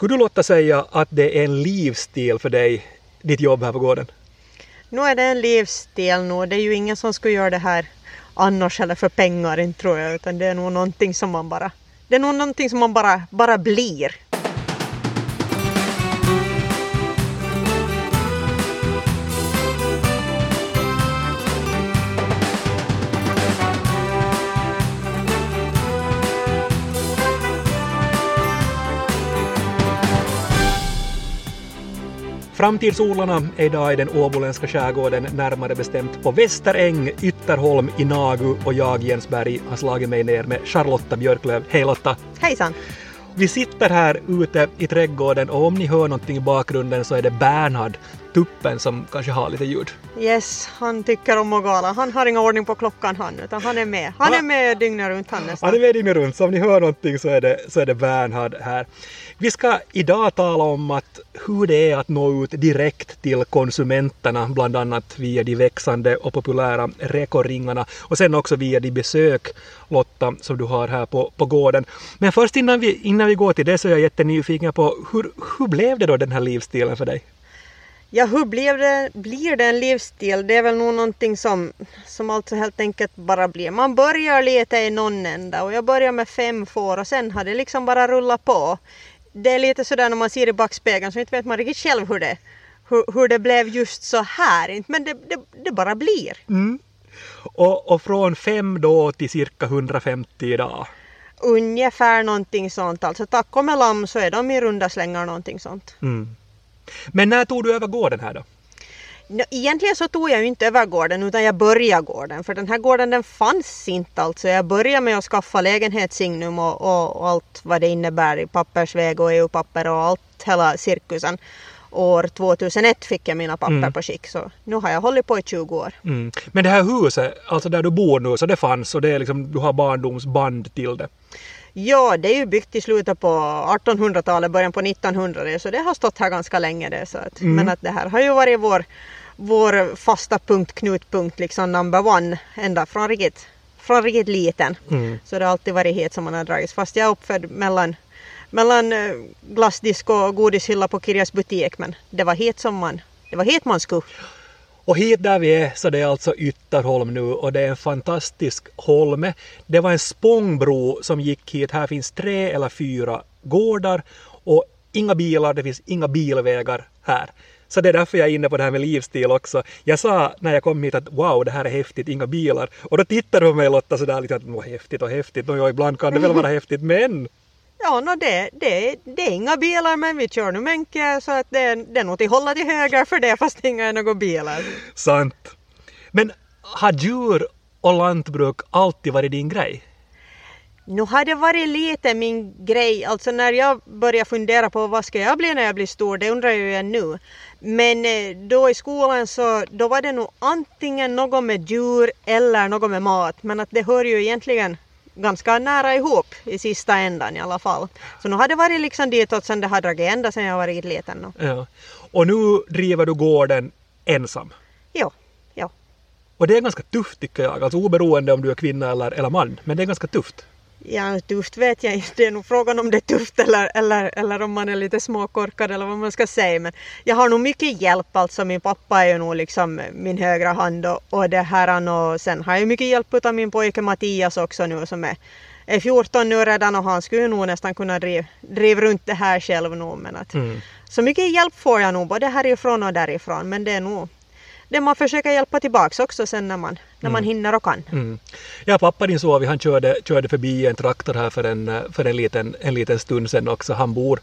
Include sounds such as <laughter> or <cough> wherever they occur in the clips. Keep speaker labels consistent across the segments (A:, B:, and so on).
A: Skulle du låta säga att det är en livsstil för dig, ditt jobb här på gården?
B: Nu är det en livsstil nu. Det är ju ingen som skulle göra det här annars eller för pengar, inte tror jag, utan det är nog någonting som man bara, det är nog någonting som man bara, bara blir.
A: Framtidsodlarna är idag i den åboländska skärgården, närmare bestämt på Västeräng, Ytterholm, i Nagu och jag, Jens Berg, har slagit mig ner med Charlotta Björklöv. Hej Lotta!
B: Hejsan!
A: Vi sitter här ute i trädgården och om ni hör någonting i bakgrunden så är det Bernhard, tuppen, som kanske har lite ljud.
B: Yes, han tycker om att gala. Han har ingen ordning på klockan han, utan han är med. Han är med dygnet runt han nästan.
A: Han är med dygnet runt, så om ni hör någonting så är det, så är det Bernhard här. Vi ska idag tala om att hur det är att nå ut direkt till konsumenterna, bland annat via de växande och populära rekoringarna och sen också via de besök, Lotta, som du har här på, på gården. Men först innan vi, innan vi går till det så är jag jättenyfiken på hur, hur blev det då den här livsstilen för dig?
B: Ja, hur blev det, blir det en livsstil? Det är väl nog någonting som, som alltså helt enkelt bara blir. Man börjar lite i någon ända och jag började med fem får och sen har det liksom bara rullat på det är lite sådär när man ser i backspegeln så inte vet man riktigt själv hur det, hur, hur det blev just så här. Men det, det, det bara blir.
A: Mm. Och, och från fem då till cirka 150 idag?
B: Ungefär någonting sånt. Alltså tack och med lamm så är de i runda slängar någonting sånt.
A: Mm. Men när tog du över gården här då?
B: Egentligen så tog jag ju inte över gården utan jag började gården för den här gården den fanns inte alltså. Jag började med att skaffa lägenhetssignum och, och, och allt vad det innebär i pappersväg och EU-papper och allt, hela cirkusen. År 2001 fick jag mina papper mm. på skick så nu har jag hållit på i 20 år.
A: Mm. Men det här huset, alltså där du bor nu, så det fanns och det är liksom, du har barndomsband till det?
B: Ja, det är ju byggt i slutet på 1800-talet, början på 1900 så det har stått här ganska länge det. Så att, mm. Men att det här har ju varit vår vår fasta punkt, knutpunkt, liksom number one, ända från riktigt, från riktigt liten. Mm. Så det har alltid varit hit som man har dragits. Fast jag är uppfödd mellan, mellan eh, glassdisk och godishylla på Kirjas butik, men det var hit som man, det var hit man skulle.
A: Och hit där vi är så det är alltså Ytterholm nu och det är en fantastisk holme. Det var en spångbro som gick hit. Här finns tre eller fyra gårdar och inga bilar, det finns inga bilvägar här. Så det är därför jag är inne på det här med livsstil också. Jag sa när jag kom hit att wow, det här är häftigt, inga bilar. Och då tittade du på mig Lotta sådär lite att vad häftigt och häftigt. Och ja, ibland kan det väl vara häftigt, men <laughs>
B: Ja, no, det, det, det är inga bilar men vi kör nu Menke så att det, det är nog till hålla till höger för det fast inga är några bilar.
A: Sant. Men har djur och lantbruk alltid varit din grej?
B: Nu har det varit lite min grej, alltså när jag började fundera på vad ska jag bli när jag blir stor, det undrar jag nu. Men eh, då i skolan så då var det nog antingen något med djur eller något med mat, men att det hör ju egentligen ganska nära ihop i sista ändan i alla fall. Så nu har det varit liksom ditåt sen det har dragit ända sen jag var riktigt liten.
A: Ja. Och nu driver du gården ensam?
B: Ja. ja.
A: Och det är ganska tufft tycker jag, alltså oberoende om du är kvinna eller, eller man, men det är ganska tufft.
B: Ja, tufft vet jag inte. Det är nog frågan om det är tufft eller, eller, eller om man är lite småkorkad eller vad man ska säga. Men jag har nog mycket hjälp. Alltså min pappa är ju nog liksom min högra hand och, och det här och sen har jag mycket hjälp av min pojke Mattias också nu som är, är 14 nu redan och han skulle nog nästan kunna driva driv runt det här själv nu. Men att, mm. Så mycket hjälp får jag nog både härifrån och därifrån men det är nog det man försöker hjälpa tillbaks också sen när man, när man mm. hinner och kan. Mm.
A: Ja, pappa din Sovi han körde, körde förbi en traktor här för en, för en, liten, en liten stund sedan också. Han bor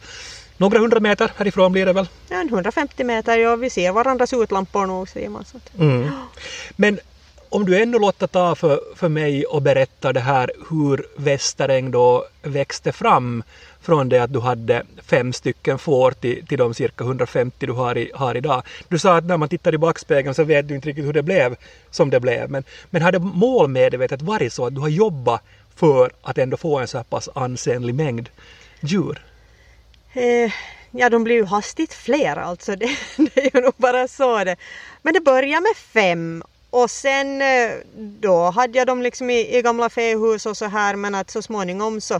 A: några hundra meter härifrån blir det väl?
B: Ja, 150 meter, ja vi ser varandras utlampor nog säger man. Så
A: mm. Men om du ännu låter ta för, för mig och berätta det här hur Västeräng då växte fram från det att du hade fem stycken får till, till de cirka 150 du har, i, har idag. Du sa att när man tittar i backspegeln så vet du inte riktigt hur det blev som det blev. Men, men har det målmedvetet varit så att du har jobbat för att ändå få en så här pass ansenlig mängd djur?
B: Eh, ja, de blir ju hastigt fler alltså. <laughs> Det, det är ju nog bara så det. Men det börjar med fem och sen eh, då hade jag dem liksom i, i gamla fähus och så här men att så småningom så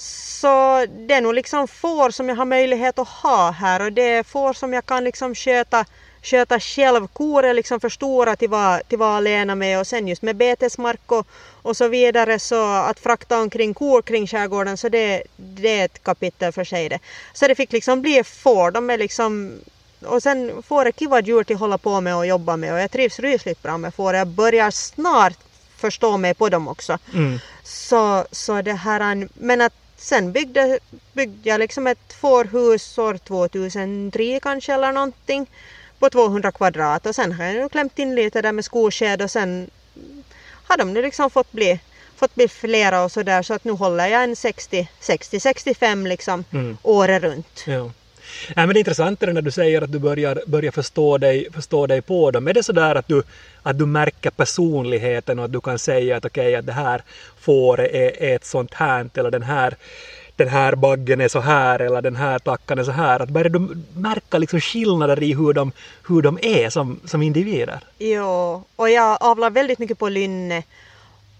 B: så det är nog liksom får som jag har möjlighet att ha här och det är får som jag kan liksom sköta, sköta själv. Kor är liksom för stora till att till vara alena med och sen just med betesmark och, och så vidare så att frakta omkring kor kring skärgården så det, det är ett kapitel för sig det. Så det fick liksom bli får, de är liksom och sen får jag kiva djur till att hålla på med och jobba med och jag trivs rysligt bra med får. Jag börjar snart förstå mig på dem också.
A: Mm.
B: Så, så det här, men att sen byggde, byggde jag liksom ett fårhus år 2003 kanske eller någonting på 200 kvadrat och sen har jag klämt in lite där med skosked och sen har de nu liksom fått bli, fått bli flera och sådär så att nu håller jag en 60-65 liksom
A: Mm.
B: året runt.
A: Ja. Nej, men det är intressant det när du säger att du börjar, börjar förstå, dig, förstå dig på dem. Är det sådär att du, att du märker personligheten och att du kan säga att okej, att det här fåret är, är ett sånt här eller den här den här baggen är så här eller den här tackan är så här. Att börjar du märka liksom skillnader i hur de, hur de är som, som individer?
B: Ja, och jag avlar väldigt mycket på lynne.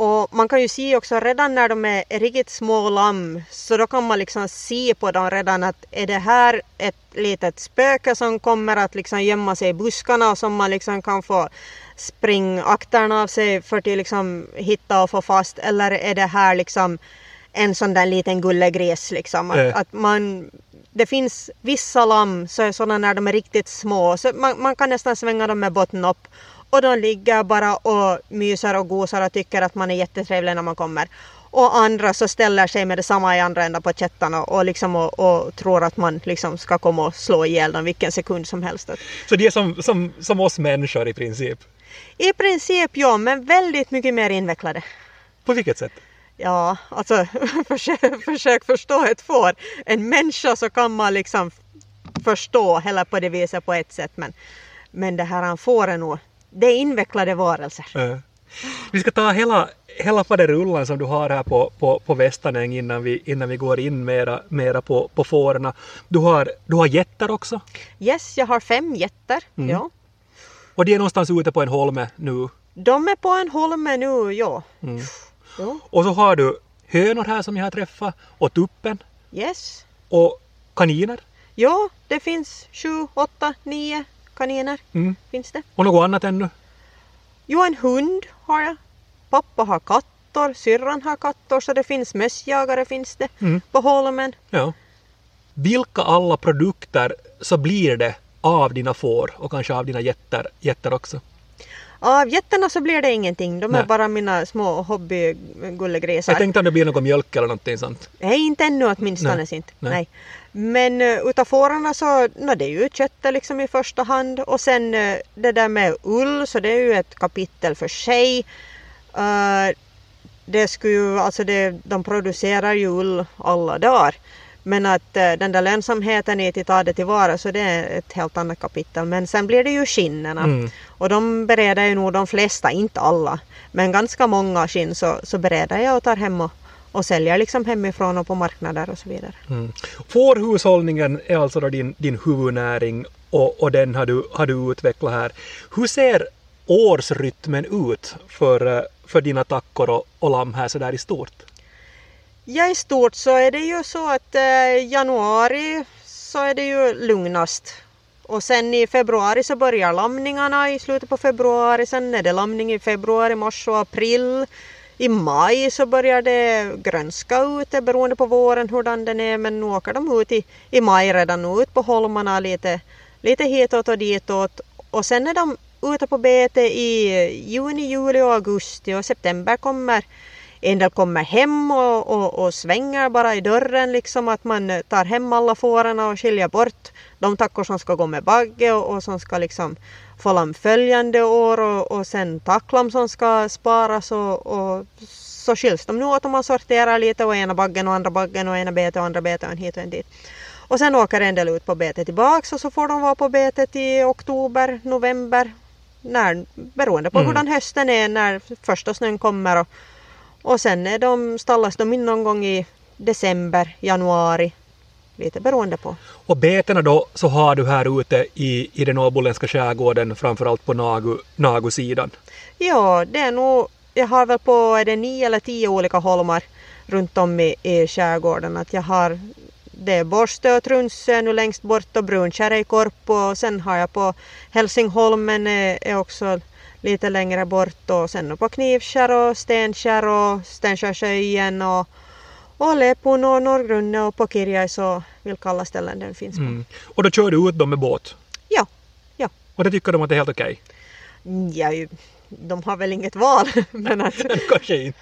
B: Och man kan ju se också redan när de är riktigt små lamm så då kan man liksom se på dem redan att är det här ett litet spöke som kommer att liksom gömma sig i buskarna och som man liksom kan få springa akterna av sig för att liksom hitta och få fast eller är det här liksom en sån där liten gullegris liksom. Att,
A: Eh.
B: att man, det finns vissa lamm så är sådana när de är riktigt små så man, man kan nästan svänga dem med botten upp och de ligger bara och myser och gosar och tycker att man är jättetrevlig när man kommer. Och andra så ställer sig med detsamma i andra änden på kättan och, och, liksom och, och tror att man liksom ska komma och slå ihjäl dem vilken sekund som helst.
A: Så de är som, som, som oss människor i princip.
B: I princip ja, men väldigt mycket mer invecklade.
A: På vilket sätt?
B: Ja, alltså <laughs> försök, försök förstå ett får. En människa så kan man liksom förstå heller på det viset på ett sätt men, men det här han får är nog, det är invecklade varelser.
A: Eh. Vi ska ta hela, hela faderullan som du har här på, på, på Västanäng innan vi, innan vi går in mera, mera på, på fåren. Du har, du har getter också
B: Yes, jag har fem getter.
A: Mm.
B: Ja.
A: och de är någonstans ute på en holme nu.
B: De är på en holme nu, ja.
A: Mm.
B: ja.
A: Och så har du hönor här som jag har träffat och tuppen
B: Yes.
A: och kaniner
B: Ja, det finns sju, åtta, nio kaniner.
A: mm.
B: Finns det.
A: och något annat ännu.
B: Jo, en hund har jag. Pappa har katter, syrran har katter, så det finns mössjagare finns det
A: Mm.
B: på holmen.
A: Ja. Vilka alla produkter så blir det av dina får och kanske av dina getter, också?
B: Av getterna så blir det ingenting. De är
A: Nej.
B: bara mina små hobbygullegrisar.
A: Jag tänkte om det blir någon mjölk eller någonting sånt.
B: Nej, inte ännu åtminstone
A: Nej.
B: inte.
A: Nej.
B: Nej. Men uh, utav fårarna så, no, det är ju köttet liksom i första hand och sen uh, det där med ull så det är ju ett kapitel för sig. Uh, det skulle ju, alltså det, de producerar ju ull alla dagar. Men att uh, den där lönsamheten i att ta det tillvara så det är ett helt annat kapitel. Men sen blir det ju skinnena.
A: Mm.
B: Och de bereder ju nog de flesta, inte alla, men ganska många skinn så, så bereder jag och tar hem och, och säljer liksom hemifrån och på marknader och så vidare.
A: Mm. Fårhushållningen är alltså då din, din huvudnäring och, och den har du, har du utvecklat här. Hur ser årsrytmen ut för, för dina tackor och, och lamm här sådär i stort?
B: Ja, i stort så är det ju så att eh, januari så är det ju lugnast. Och sen i februari så börjar lamningarna i slutet på februari. Sen är det lamning i februari, mars och april. I maj så börjar det grönska ute beroende på våren hurdan den är. Men nu åker de ut i, i maj redan nu ut på holmarna lite, lite hitåt och ditåt. Och sen är de ute på bete i juni, juli och augusti och september kommer en del kommer hem och, och, och svänger bara i dörren liksom att man tar hem alla fåren och skiljer bort de tackor som ska gå med bagge och, och som ska liksom få lamm följande år och, och sen tacklam som ska sparas och, och så skiljs de nu åt om man sorterar lite och ena baggen och andra baggen och ena bete och andra bete och en hit och en dit. Och sen åker en del ut på bete tillbaks och så får de vara på betet i oktober, november, när, beroende på
A: Mm.
B: hurdan hösten är när första snön kommer och, och sen är de, stallas de in någon gång i december, januari. Lite beroende på.
A: Och betena då så har du här ute i, i den åboländska skärgården framförallt på Nagu, Nagu-sidan.
B: Ja, det är nog, jag har väl på är det nio eller tio olika holmar runt om i, i skärgården. Att jag har det är Borstö och Trunsö nu längst bort och Brunkärr i Korpo och sen har jag på Helsingholmen är, är också lite längre bort och sen på Knivskär och Stenskär och Stenskärsöjen och, Lepun och Norrgrunne och på Kirjais och vilka alla ställen den finns på.
A: Mm. Och då kör du ut dem med båt?
B: Ja, ja.
A: Och det tycker de att det är helt okej?
B: ja de har väl inget val. <laughs> men att, <laughs>
A: Kanske inte.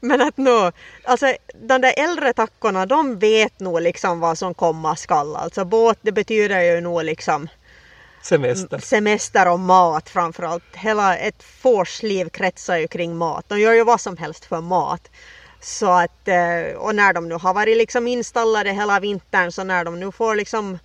B: men att nå, alltså de där äldre tackorna de vet nog liksom vad som komma skall. Alltså båt det betyder ju nog liksom
A: Semester.
B: semester och mat framförallt. Hela ett fårs liv kretsar ju kring mat. De gör ju vad som helst för mat. Så att, eh, och när de nu har varit liksom installade hela vintern så när de nu får liksom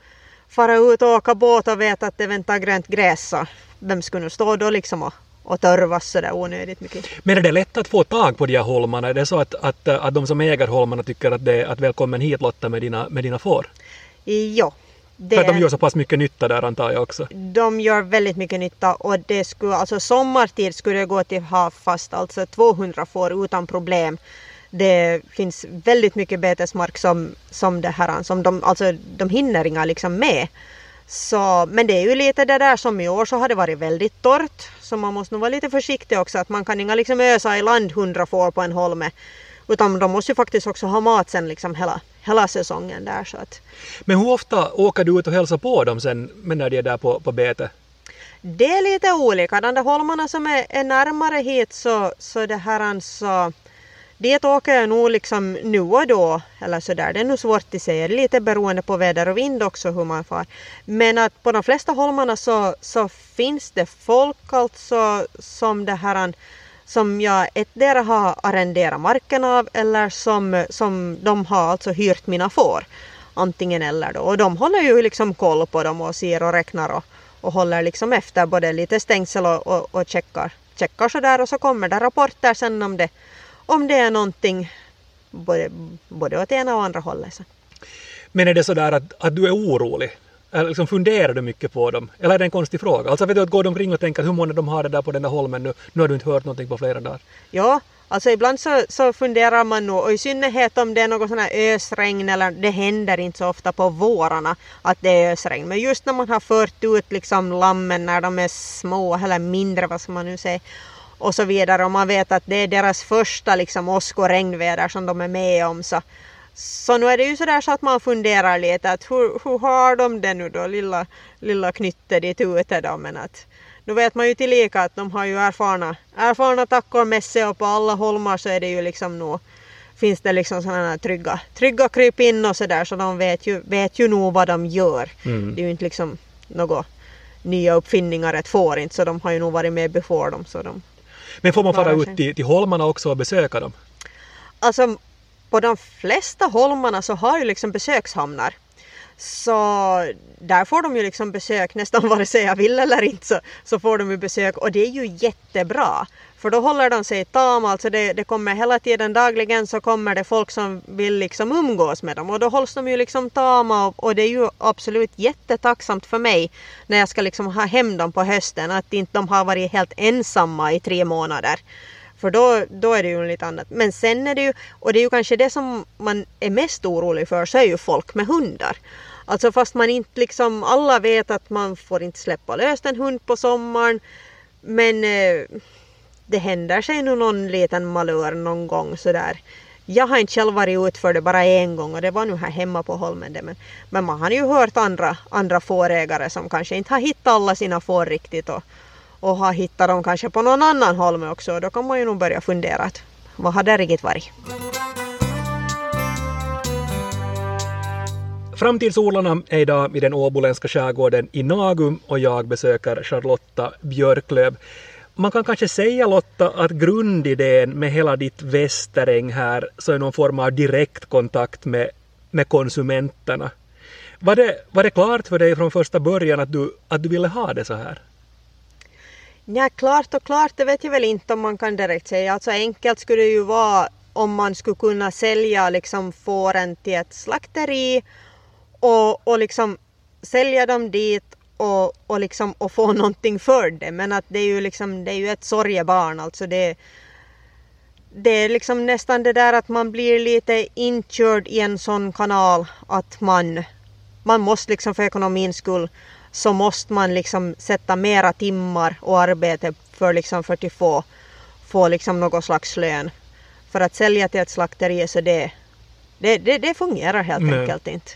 B: fara ut och åka båt och vet att det väntar grönt gräs så vem skulle nu stå då liksom och, och törvas sådär onödigt mycket.
A: Men är det lätt att få tag på de här holmarna? Är det så att, att, att de som äger holmarna tycker att det är att välkommen hit Lotta med dina, med dina får?
B: Jo. Det,
A: För att de gör så pass mycket nytta där antar jag också.
B: de gör väldigt mycket nytta och det skulle, alltså sommartid skulle det gå till ha fast alltså 200 får utan problem. Det finns väldigt mycket betesmark som, som det här, som de, alltså de hinner inga liksom med. Så, men det är ju lite det där som i år så har det varit väldigt torrt så man måste nog vara lite försiktig också att man kan inga liksom ösa i land 100 får på en holme. Utan de måste ju faktiskt också ha mat sen liksom hela, hela säsongen där så att
A: Men hur ofta åker du ut och hälsar på dem sen när de är där på, på bete?
B: Det är lite olika. De där holmarna som är, är närmare hit så, så det här så Dit åker jag nog liksom nu och då, eller sådär. Det är nog svårt att säga, lite beroende på väder och vind också hur man far. Men att på de flesta holmarna så, så finns det folk alltså som det här som jag ettdera har arrenderat marken av eller som, som de har alltså hyrt mina får. Antingen eller då. Och de håller ju liksom koll på dem och ser och räknar och, och håller liksom efter både lite stängsel och, och, och checkar, checkar sådär och så kommer det rapporter sen om det, om det är någonting både, både åt ena och andra hållet. Så.
A: Men är det så där att, att du är orolig? Eller liksom funderar du mycket på dem? Eller är det en konstig fråga? Alltså vet du att går de omkring och tänker hur många de har det där på den där holmen nu? Nu har du inte hört någonting på flera dagar.
B: Ja, alltså ibland så, så funderar man nog och i synnerhet om det är något sån här ösregn eller det händer inte så ofta på vårarna att det är ösregn. Men just när man har fört ut liksom lammen när de är små eller mindre, vad ska man nu säga, och så vidare och man vet att det är deras första liksom åsk och regnväder som de är med om så, så nu är det ju sådär så att man funderar lite att hur, hur har de det nu då, lilla, lilla knytte dit ute då men att nu vet man ju tillika att de har ju erfarna, erfarna sig och på alla holmar så är det ju liksom nog finns det liksom sådana trygga, trygga kryp in och sådär så de vet ju, vet ju nog vad de gör.
A: Mm.
B: Det är ju inte liksom något nya uppfinningar ett får inte så de har ju nog varit med before dem så de
A: Men får man fara ut till, till holmarna också och besöka dem?
B: Alltså på de flesta holmarna så har ju liksom besökshamnar. Så där får de ju liksom besök nästan vare sig jag vill eller inte så, så får de ju besök och det är ju jättebra. För då håller de sig tama, alltså det, det kommer hela tiden dagligen så kommer det folk som vill liksom umgås med dem och då hålls de ju liksom tama och, och det är ju absolut jättetacksamt för mig när jag ska liksom ha hem dem på hösten att inte de har varit helt ensamma i tre månader. För då, då är det ju lite annat. Men sen är det ju, och det är ju kanske det som man är mest orolig för, så är ju folk med hundar. Alltså fast man inte liksom, alla vet att man får inte släppa lös en hund på sommaren. Men eh, det händer sig nog någon liten malör någon gång sådär. Jag har inte själv varit ut för det bara en gång och det var nu här hemma på Holmen. det, Men, men man har ju hört andra, andra fårägare som kanske inte har hittat alla sina får riktigt och, och har hittat dem kanske på någon annan holme också. Då kan man ju nog börja fundera att vad har det riktigt varit?
A: Framtidsodlarna är idag i den åboländska skärgården i Nagum och jag besöker Charlotta Björklöv. Man kan kanske säga Lotta att grundidén med hela ditt västeräng här så är någon form av direktkontakt med, med konsumenterna. Var det, var det klart för dig från första början att du, att du ville ha det så här?
B: Ja, klart och klart, det vet jag väl inte om man kan direkt säga. Alltså enkelt skulle det ju vara om man skulle kunna sälja liksom fåren till ett slakteri och, och liksom sälja dem dit och, och, liksom, och få <laughs> någonting för det. Men att det är ju liksom, det är ju ett sorgebarn alltså. Det, det är liksom nästan det där att man blir lite inkörd i en sån kanal att man, man måste liksom för ekonomins skull så måste man liksom sätta mera timmar och arbete för, liksom för att få, få liksom någon slags lön. För att sälja till ett slakteri så det, det, det, det fungerar helt Nej. enkelt inte.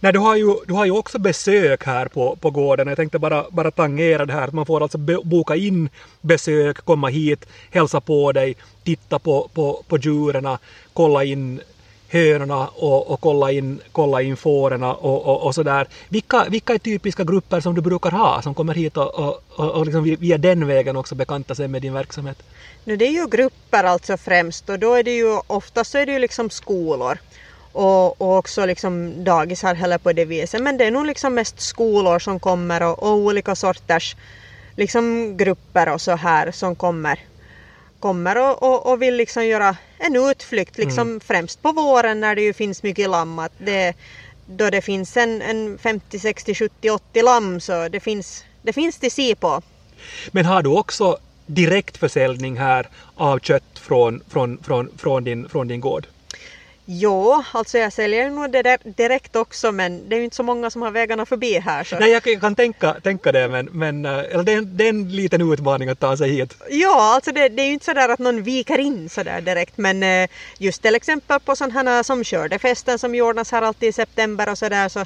A: Nej, du har ju, du har ju också besök här på, på gården. Jag tänkte bara, bara tangera det här. Man får alltså boka in besök, komma hit, hälsa på dig, titta på, på, på djuren, kolla in hönorna och, och kolla in, kolla in fåren och, och, och sådär. Vilka, vilka är typiska grupper som du brukar ha som kommer hit och, och, och, och liksom via den vägen också bekanta sig med din verksamhet?
B: Nu det är ju grupper alltså främst och då är det ju oftast så är det ju liksom skolor och, och också liksom dagisar heller på det viset. Men det är nog liksom mest skolor som kommer och, och olika sorters liksom grupper och så här som kommer kommer och, och, och, vill liksom göra en utflykt, liksom mm. främst på våren när det ju finns mycket lamm. Att det, då det finns en, en 50, 60, 70, 80 lamm så det finns, det finns till se på.
A: Men har du också direktförsäljning här av kött från, från, från, från, din, från din gård?
B: Jo, alltså jag säljer nog det där direkt också men det är ju inte så många som har vägarna förbi här. Så.
A: Nej, jag kan tänka, tänka det men, men eh, eller det, är en, det är en liten utmaning att ta sig hit.
B: Ja, alltså det, det är ju inte sådär att någon viker in sådär direkt men eh, just till exempel på sådana här som skördefesten som ordnas här alltid i september och sådär så,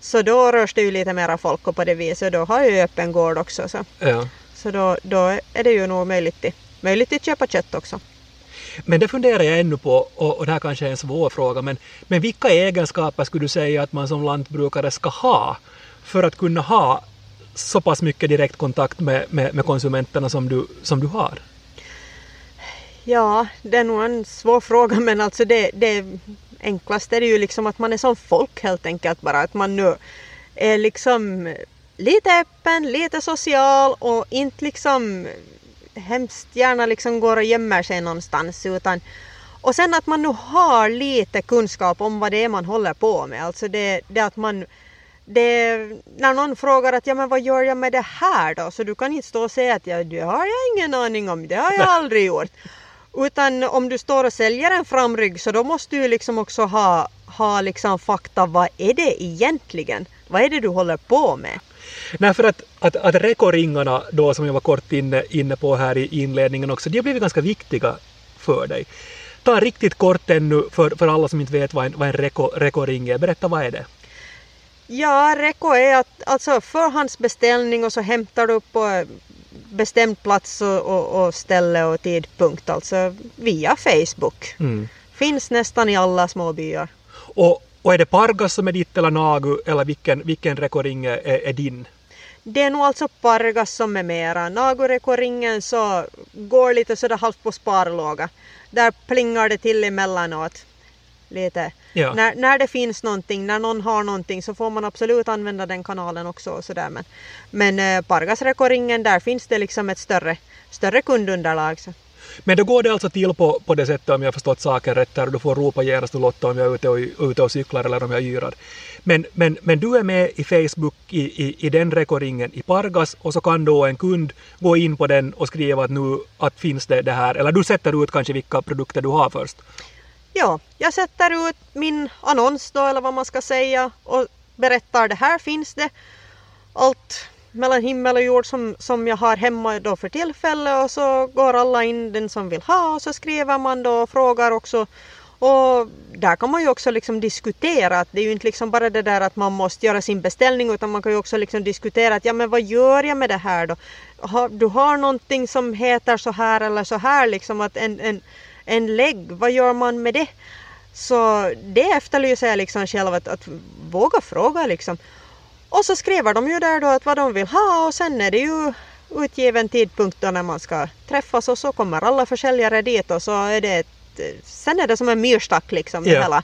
B: så då rörs det ju lite mera folk och på det viset då har jag ju öppen gård också. Så,
A: ja.
B: så då, då är det ju nog möjligt, till, möjligt att köpa kött också.
A: Men det funderar jag ännu på, och, och det här kanske är en svår fråga, men, men vilka egenskaper skulle du säga att man som lantbrukare ska ha för att kunna ha så pass mycket direktkontakt med, med, med konsumenterna som du, som du har?
B: Ja, det är nog en svår fråga men alltså det, det enklaste är ju liksom att man är som folk helt enkelt bara. Att man nu är liksom lite öppen, lite social och inte liksom hemskt gärna liksom går och gömmer sig någonstans utan och sen att man nu har lite kunskap om vad det är man håller på med. Alltså det, det att man det, när någon frågar att ja men vad gör jag med det här då? Så du kan inte stå och säga att ja, det har jag ingen aning om, det har jag aldrig gjort. Utan om du står och säljer en framrygg så då måste du liksom också ha, ha liksom fakta, vad är det egentligen? Vad är det du håller på med?
A: Nej, för att, att, att rekoringarna då som jag var kort inne, inne på här i inledningen också, de har blivit ganska viktiga för dig. Ta riktigt kort ännu för, för alla som inte vet vad en, vad en reko, rekoring är. Berätta, vad är det?
B: Ja, reko är att alltså förhandsbeställning och så hämtar du på bestämd plats och, och, och ställe och tidpunkt, alltså via Facebook. Mm. Finns nästan i alla små byar.
A: Och, och är det Pargas som är ditt eller Nagu eller vilken, vilken rekoring är, är din?
B: Det är nog alltså Pargas som är mera. Nagorekoringen så går lite sådär halvt på sparlåga. Där plingar det till emellanåt. Lite. Ja. När, när det finns någonting, när någon har någonting så får man absolut använda den kanalen också. Och sådär. Men, men eh, Pargasrekoringen där finns det liksom ett större, större kundunderlag. Så.
A: Men då går det alltså till på, på det sättet om jag förstått saken rätt här och du får ropa genast och Lotta om jag är ute och, ute och cyklar eller om jag yrar. Men, men, men du är med i Facebook i, i, i den rekoringen i Pargas och så kan då en kund gå in på den och skriva att nu att finns det det här eller du sätter ut kanske vilka produkter du har först.
B: Ja, jag sätter ut min annons då eller vad man ska säga och berättar det här finns det. Mellan himmel och jord som, som jag har hemma då för tillfället och så går alla in den som vill ha och så skriver man då och frågar också och där kan man ju också liksom diskutera att det är ju inte liksom bara det där att man måste göra sin beställning utan man kan ju också liksom diskutera att ja men vad gör jag med det här då? Du har någonting som heter så här eller så här liksom att en, en, en lägg, vad gör man med det? Så det efterlyser jag liksom själv att, att våga fråga liksom. Och så skriver de ju där då att vad de vill ha och sen är det ju utgiven tidpunkt då när man ska träffas och så kommer alla försäljare dit och så är det ett, sen är det som en myrstack liksom yeah. hela,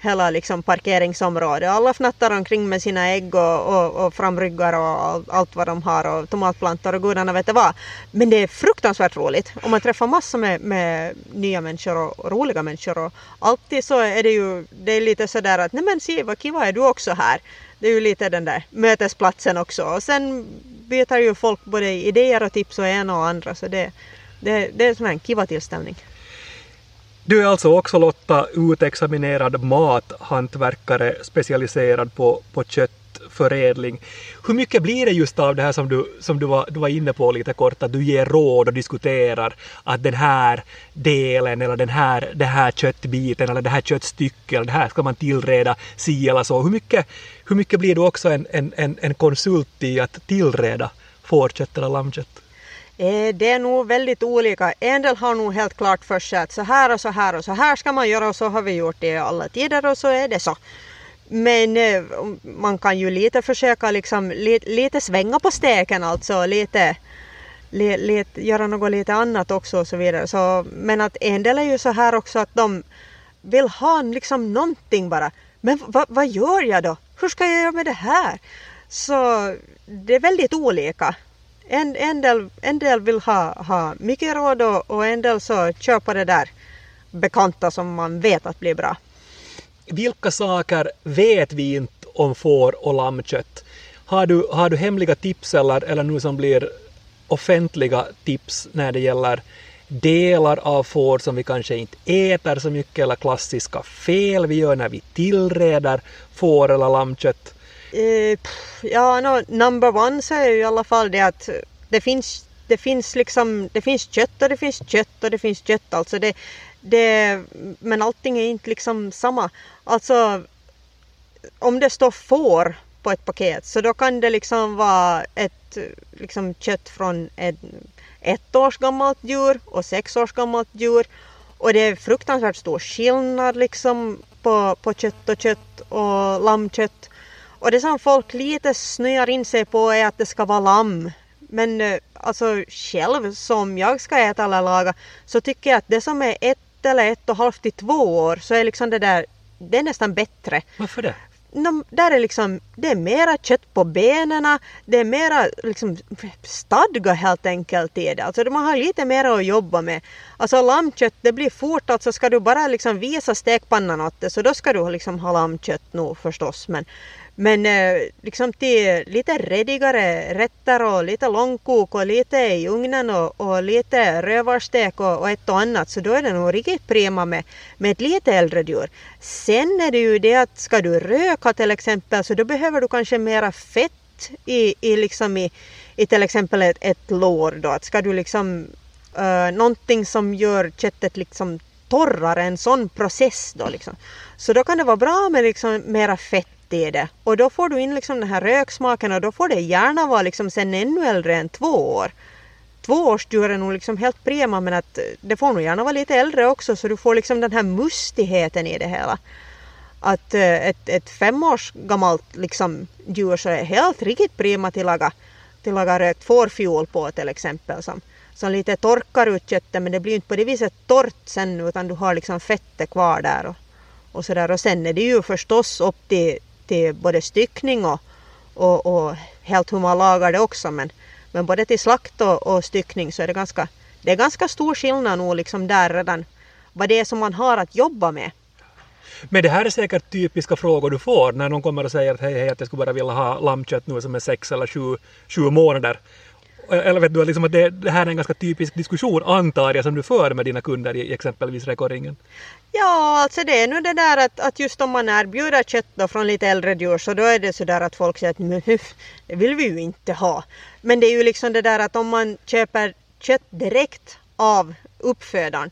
B: hela liksom parkeringsområdet. Alla fnattar omkring med sina ägg och, och, och framryggar och allt vad de har och tomatplantor och gudarna vet vad. Men det är fruktansvärt roligt och man träffar massor med, med nya människor och, och, roliga människor och alltid så är det ju det är lite sådär att nej men se vad kiva är du också här det är ju lite den där mötesplatsen också. Och sen byter ju folk både idéer och tips och en och andra så det, det, det är en sån här kiva tillställning.
A: Du är alltså också Lotta utexaminerad mathantverkare specialiserad på, på förädling. Hur mycket blir det just av det här som du, som du, var, du var inne på lite kort, att du ger råd och diskuterar att den här delen eller den här, den här köttbiten eller det här köttstycket eller det här ska man tillreda si eller så. Hur mycket, hur mycket blir du också en, en, en, en konsult i att tillreda fårkött eller lammkött?
B: Eh, det är nog väldigt olika. En del har nog helt klart för sig att så här och så här och så här ska man göra och så har vi gjort det i alla tider och så är det så. Men eh, man kan ju lite försöka liksom lite, lite svänga på steken alltså lite, lite, lite göra något lite annat också och så vidare. Så, men att en del är ju så här också att de vill ha liksom någonting bara. Men vad, vad gör jag då? Hur ska jag göra med det här? Så det är väldigt olika en, en, del, en del vill ha, ha mycket råd och, och en del så köpa det där bekanta som man vet att blir bra.
A: Vilka saker vet vi inte om får och lammkött? Har du, har du hemliga tips eller, eller nu som blir offentliga tips när det gäller delar av får som vi kanske inte äter så mycket eller klassiska fel vi gör när vi tillreder får eller lammkött?
B: Eh, ja, no, number one så är ju i alla fall det att det finns, det finns liksom, det finns kött och det finns kött och det finns kött alltså. Det, det, men allting är inte liksom samma. Alltså om det står får på ett paket så då kan det liksom vara ett liksom kött från ett ett års gammalt djur och sex års gammalt djur. Och det är fruktansvärt stor skillnad liksom på, på kött och kött och lammkött. Och det som folk lite snöar in sig på är att det ska vara lamm. Men eh, alltså själv som jag ska äta eller laga så tycker jag att det som är ett eller ett och halvt till två år så är liksom det där, det är nästan bättre.
A: Varför det?
B: No, där är liksom, det är mera kött på benen, det är mera liksom stadga helt enkelt i det. Alltså man har lite mer att jobba med. Alltså lammkött, det blir fort, alltså ska du bara liksom visa stekpannan åt det så då ska du liksom ha lammkött nu förstås. Men, men eh, liksom till lite redigare rätter och lite långkok och lite i ugnen och, och lite rövarstek och, och, ett och annat så då är det nog riktigt prima med, med ett lite äldre djur. Sen är det ju det att ska du röka till exempel så då behöver du kanske mera fett i, i, liksom i, i till exempel ett, ett lår då. Att ska du liksom uh, någonting som gör köttet liksom torrare, en sån process då liksom. Så då kan det vara bra med liksom mera fett i det. Och då får du in liksom den här röksmaken och då får det gärna vara liksom sen ännu äldre än två år. Tvåårsdjur är nog liksom helt prima men att eh, det får nog gärna vara lite äldre också så du får liksom den här mustigheten i det hela. Att eh, ett, ett femårs gammalt liksom djur så är helt riktigt prima till laga, till laga rökt fårfjol på till exempel som, som lite torkar ut köttet men det blir inte på det viset torrt sen utan du har liksom fettet kvar där och, och sådär och sen är det ju förstås upp till, till både styckning och, och, och helt hur man lagar det också. Men, men både till slakt och, och styckning så är det ganska, det är ganska stor skillnad nog liksom där redan vad det är som man har att jobba med.
A: Men det här är säkert typiska frågor du får när någon kommer och säger att hej, hej, att jag skulle bara vilja ha lammkött nu som är sex eller sju, sju månader. Eller vet du, liksom att det, det, här är en ganska typisk diskussion antar jag som du för med dina kunder i exempelvis rekoringen.
B: Ja, alltså det är nu det där att, att just om man erbjuder kött då från lite äldre djur så då är det så där att folk säger att det vill vi ju inte ha. Men det är ju liksom det där att om man köper kött direkt av uppfödaren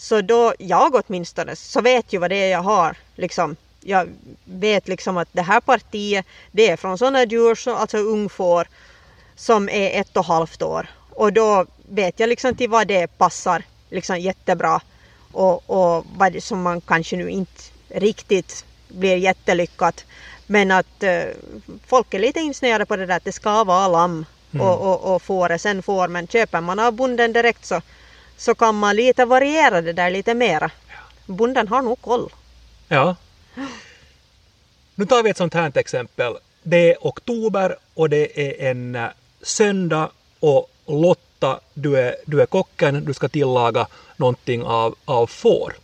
B: så då, jag åtminstone, så vet ju vad det är jag har. Liksom, jag vet liksom att det här partiet det är från sådana djur, alltså ungfår, som är ett och halvt år. Och då vet jag liksom till vad det passar liksom jättebra och, och vad det, som man kanske nu inte riktigt blir jättelyckat. Men att eh, folk är lite insnöade på det där att det ska vara lamm mm. och, och, och fåre sen får. Men köper man av bonden direkt så, så kan man lite variera det där lite mera. Bonden har nog koll.
A: Ja. Nu tar vi ett sånt här exempel. Det är oktober och det är en eh, söndag och Lotta, du är, du är kocken, du ska tillaga någonting av, av får.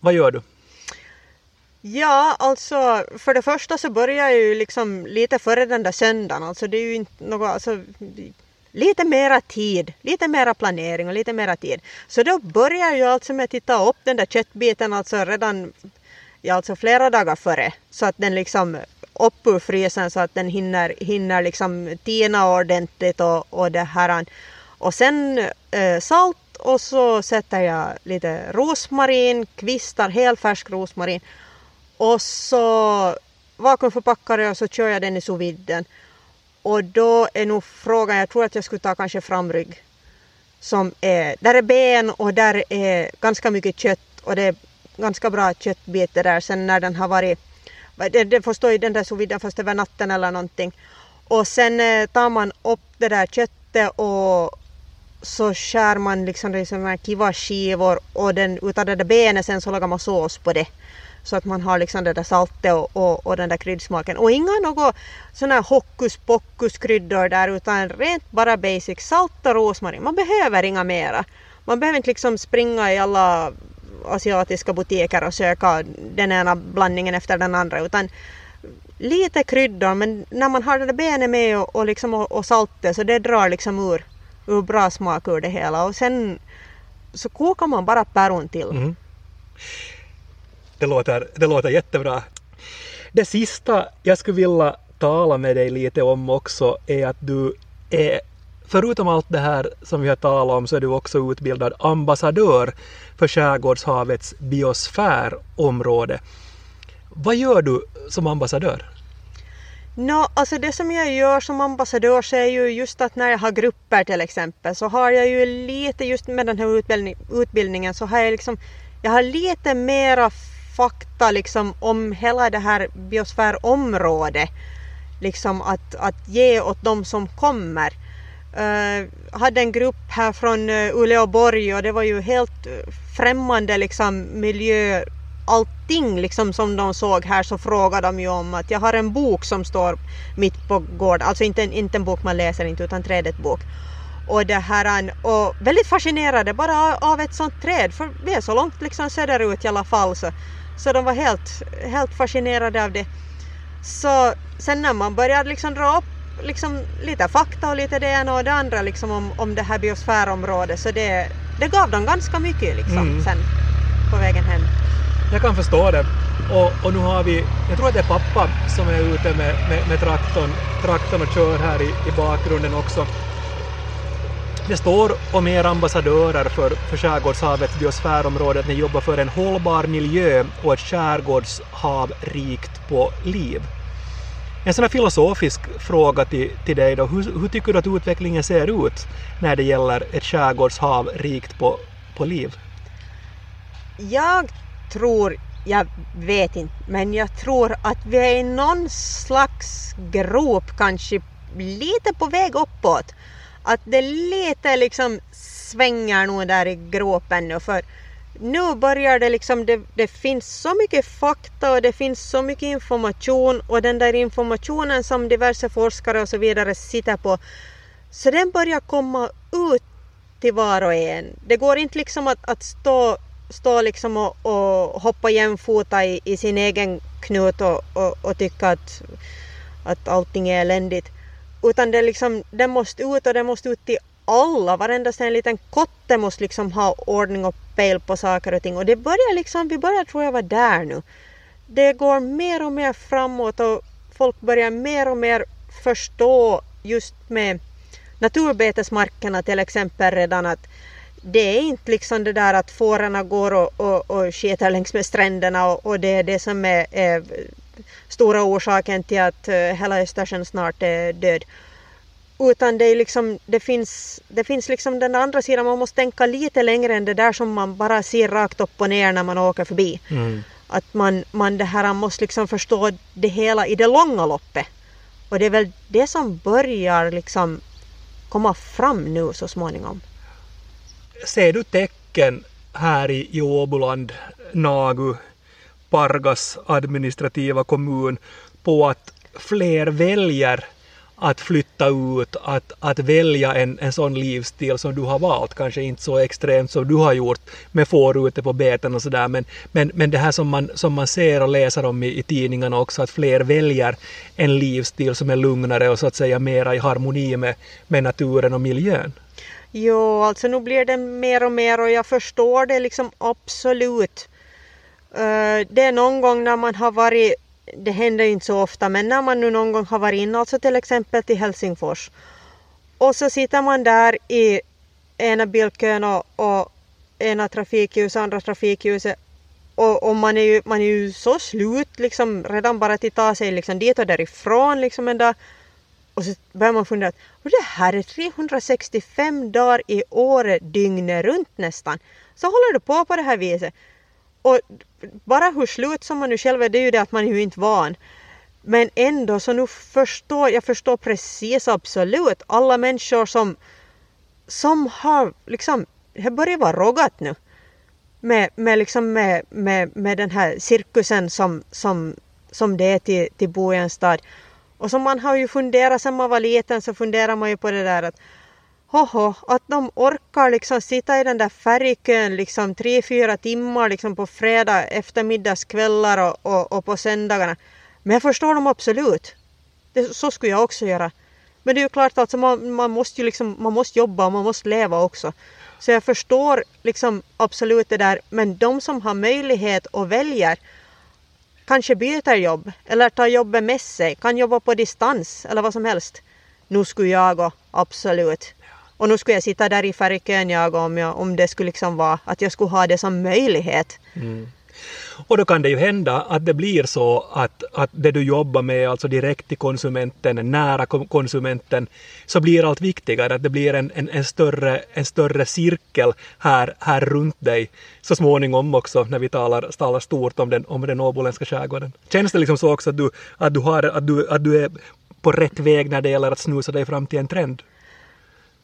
A: Vad gör du?
B: Ja, alltså för det första så börjar jag ju liksom lite före den där söndagen. Alltså det är ju inte något, alltså lite mera tid, lite mera planering och lite mera tid. Så då börjar jag ju alltså med att titta upp den där köttbiten alltså redan ja, alltså flera dagar före så att den liksom upp ur frysen så att den hinner, hinner liksom tina ordentligt och, och det här. Och sen eh, salt och så sätter jag lite rosmarin, kvistar, helfärsk rosmarin. Och så vakuumförpackar jag och så kör jag den i sous viden. Och då är nog frågan, jag tror att jag skulle ta kanske framrygg. Som är, där är ben och där är ganska mycket kött och det är ganska bra köttbitar där sen när den har varit, det, det får stå i den där sous först över natten eller någonting. Och sen eh, tar man upp det där köttet och så skär man liksom det som kiva skivor och den, utav det där benet sen så lagar man sås på det. Så att man har liksom det där saltet och, och, och den där kryddsmaken. Och inga något sådana här hokus pokus kryddor där utan rent bara basic salt och rosmarin. Man behöver inga mera. Man behöver inte liksom springa i alla asiatiska butiker och söka den ena blandningen efter den andra utan lite kryddor men när man har det där benet med och, och, liksom, och, och saltet så det drar liksom ur, ur bra smak ur det hela och sen så kokar man bara päron till.
A: Mm. Det, låter, det låter jättebra. Det sista jag skulle vilja tala med dig lite om också är att du är förutom allt det här som vi har talat om så är du också utbildad ambassadör för Skärgårdshavets biosfärområde. Vad gör du som ambassadör?
B: No, alltså det som jag gör som ambassadör så är ju just att när jag har grupper till exempel så har jag ju lite just med den här utbildning, utbildningen så har jag liksom jag har lite mera fakta liksom om hela det här biosfärområdet liksom att, att ge åt de som kommer. Eh, hade en grupp här från eh, Uleåborg och det var ju helt eh, främmande liksom miljö allting liksom som de såg här så frågade de ju om att jag har en bok som står mitt på gården, alltså inte en, inte en bok man läser inte utan trädet bok. Och det här och väldigt fascinerade bara av ett sånt träd för vi är så långt liksom söderut i alla fall så, så de var helt, helt fascinerade av det. Så sen när man började liksom dra upp liksom lite fakta och lite det ena och det andra liksom om, om det här biosfärområdet så det, det gav dem ganska mycket liksom mm. sen på vägen hem.
A: Jag kan förstå det. Och, och nu har vi, jag tror att det är pappa som är ute med, med, med traktorn, traktorn och kör här i, i bakgrunden också. Det står om er ambassadörer för, för Skärgårdshavets biosfärområde att ni jobbar för en hållbar miljö och ett skärgårdshav rikt på liv. En sån här filosofisk fråga till, till dig då. Hur, hur, tycker du att utvecklingen ser ut när det gäller ett skärgårdshav rikt på, på liv?
B: Jag tror, jag vet inte, men jag tror att vi är i någon slags grop kanske lite på väg uppåt. Att det lite liksom svänger nog där i gropen nu för nu börjar det liksom, det, det, finns så mycket fakta och det finns så mycket information och den där informationen som diverse forskare och så vidare sitter på, så den börjar komma ut till var och en. Det går inte liksom att, att stå, stå liksom och, och hoppa jämfota i, i sin egen knut och, och, och tycka att, att allting är eländigt. Utan det, liksom, det måste ut och det måste ut till alla, varenda en liten kotte måste liksom ha ordning och pejl på saker och ting och det börjar liksom, vi börjar tror jag vara där nu. Det går mer och mer framåt och folk börjar mer och mer förstå just med naturbetesmarkerna till exempel redan att det är inte liksom det där att fårarna går och, och, och skiter längs med stränderna och, och, det är det som är, är stora orsaken till att eh, hela Östersjön snart är död. Utan det, är liksom, det, finns, det finns liksom den andra sidan, man måste tänka lite längre än det där som man bara ser rakt upp och ner när man åker förbi. Mm. Att man, man det här måste liksom förstå det hela i det långa loppet. Och det är väl det som börjar liksom komma fram nu så småningom.
A: Ser du tecken här i, i Åboland, Nagu, Pargas administrativa kommun på att fler väljer att flytta ut, att, att välja en, en sån livsstil som du har valt, kanske inte så extremt som du har gjort med får ute på beten och sådär, men, men, men det här som man, som man ser och läser om i, i tidningarna också, att fler väljer en livsstil som är lugnare och så att säga mera i harmoni med, med naturen och miljön.
B: Jo, alltså nu blir det mer och mer och jag förstår det liksom absolut. Uh, det är någon gång när man har varit, det händer inte så ofta, men när man nu någon gång har varit inne, alltså till exempel till Helsingfors, och så sitter man där i ena bilkön och, och ena trafikljuset, andra trafikljuset och, och, man, är ju, man är ju så slut liksom redan bara att ta sig liksom dit och därifrån liksom en dag. Och så börjar man fundera att det här är 365 dagar i året dygnet runt nästan. Så håller det på på det här viset. Och bara hur slut som man nu själv är, det är ju det att man är ju inte van. Men ändå så nu förstår jag förstår precis absolut alla människor som, som har liksom, det börjar vara rågat nu. Med, med, liksom med, med, med den här cirkusen som, som, som det är till, till bo i en stad. Och som man har ju funderat sen man var liten så funderar man ju på det där att hoho, att de orkar liksom sitta i den där färgkön liksom tre, fyra timmar liksom på fredag eftermiddagskvällar och, och, och på söndagarna. Men jag förstår dem absolut. Det, så skulle jag också göra. Men det är ju klart att alltså man, man, måste ju liksom, man måste jobba och man måste leva också. Så jag förstår liksom absolut det där. Men de som har möjlighet och väljer kanske byter jobb eller tar jobbet med sig, kan jobba på distans eller vad som helst. Nu skulle jag gå, absolut. Och nu skulle jag sitta där i färgkön jag om, jag, om det skulle liksom vara att jag skulle ha det som möjlighet. Mm.
A: Och då kan det ju hända att det blir så att, att det du jobbar med, alltså direkt till konsumenten, nära konsumenten, så blir allt viktigare, att det blir en, en, en, större, en större cirkel här, här runt dig så småningom också när vi talar, talar stort om den, om den åboländska skärgården. Känns det liksom så också att du, att, du har, att, du, att du är på rätt väg när det gäller att snusa dig fram till en trend?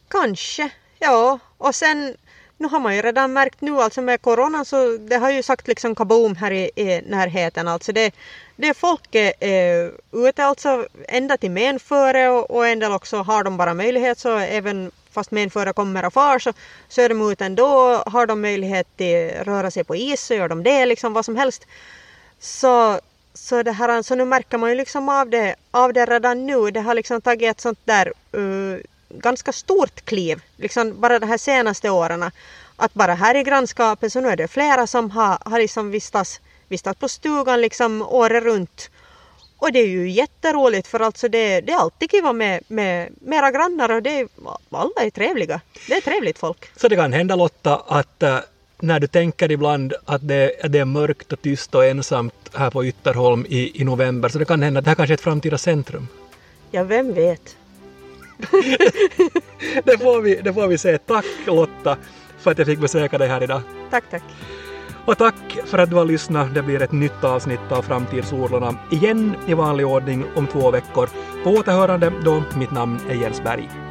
B: Kanske, ja. Och sen nu har man ju redan märkt nu alltså med coronan så det har ju sagt liksom kaboom här i, i närheten alltså det, det folk är eh, ute alltså ända till menföre och, och en del också har de bara möjlighet så även fast menföre kommer och far så, så är de ute ändå har de möjlighet att röra sig på is så gör de det liksom vad som helst. Så, så, det här, så nu märker man ju liksom av det, av det redan nu. Det har liksom tagit ett sånt där uh, ganska stort kliv, liksom bara de här senaste åren. Att bara här i grannskapet så nu är det flera som har, har liksom vistats, vistats på stugan liksom året runt. Och det är ju jätteroligt för alltså det, det är alltid kul med, med mera grannar och det är, alla är trevliga. Det är trevligt folk.
A: Så det kan hända Lotta att äh, när du tänker ibland att det, att det är mörkt och tyst och ensamt här på Ytterholm i, i november så det kan hända att det här kanske är ett framtida centrum.
B: Ja, vem vet?
A: Det, får vi, det får vi se. Tack Lotta för att jag fick besöka dig här idag.
B: Tack, tack.
A: Och tack för att du har lyssnat. Det blir ett nytt avsnitt av Framtidsorlorna igen i vanlig ordning om två veckor. På återhörande då. Mitt namn är Jens Berg.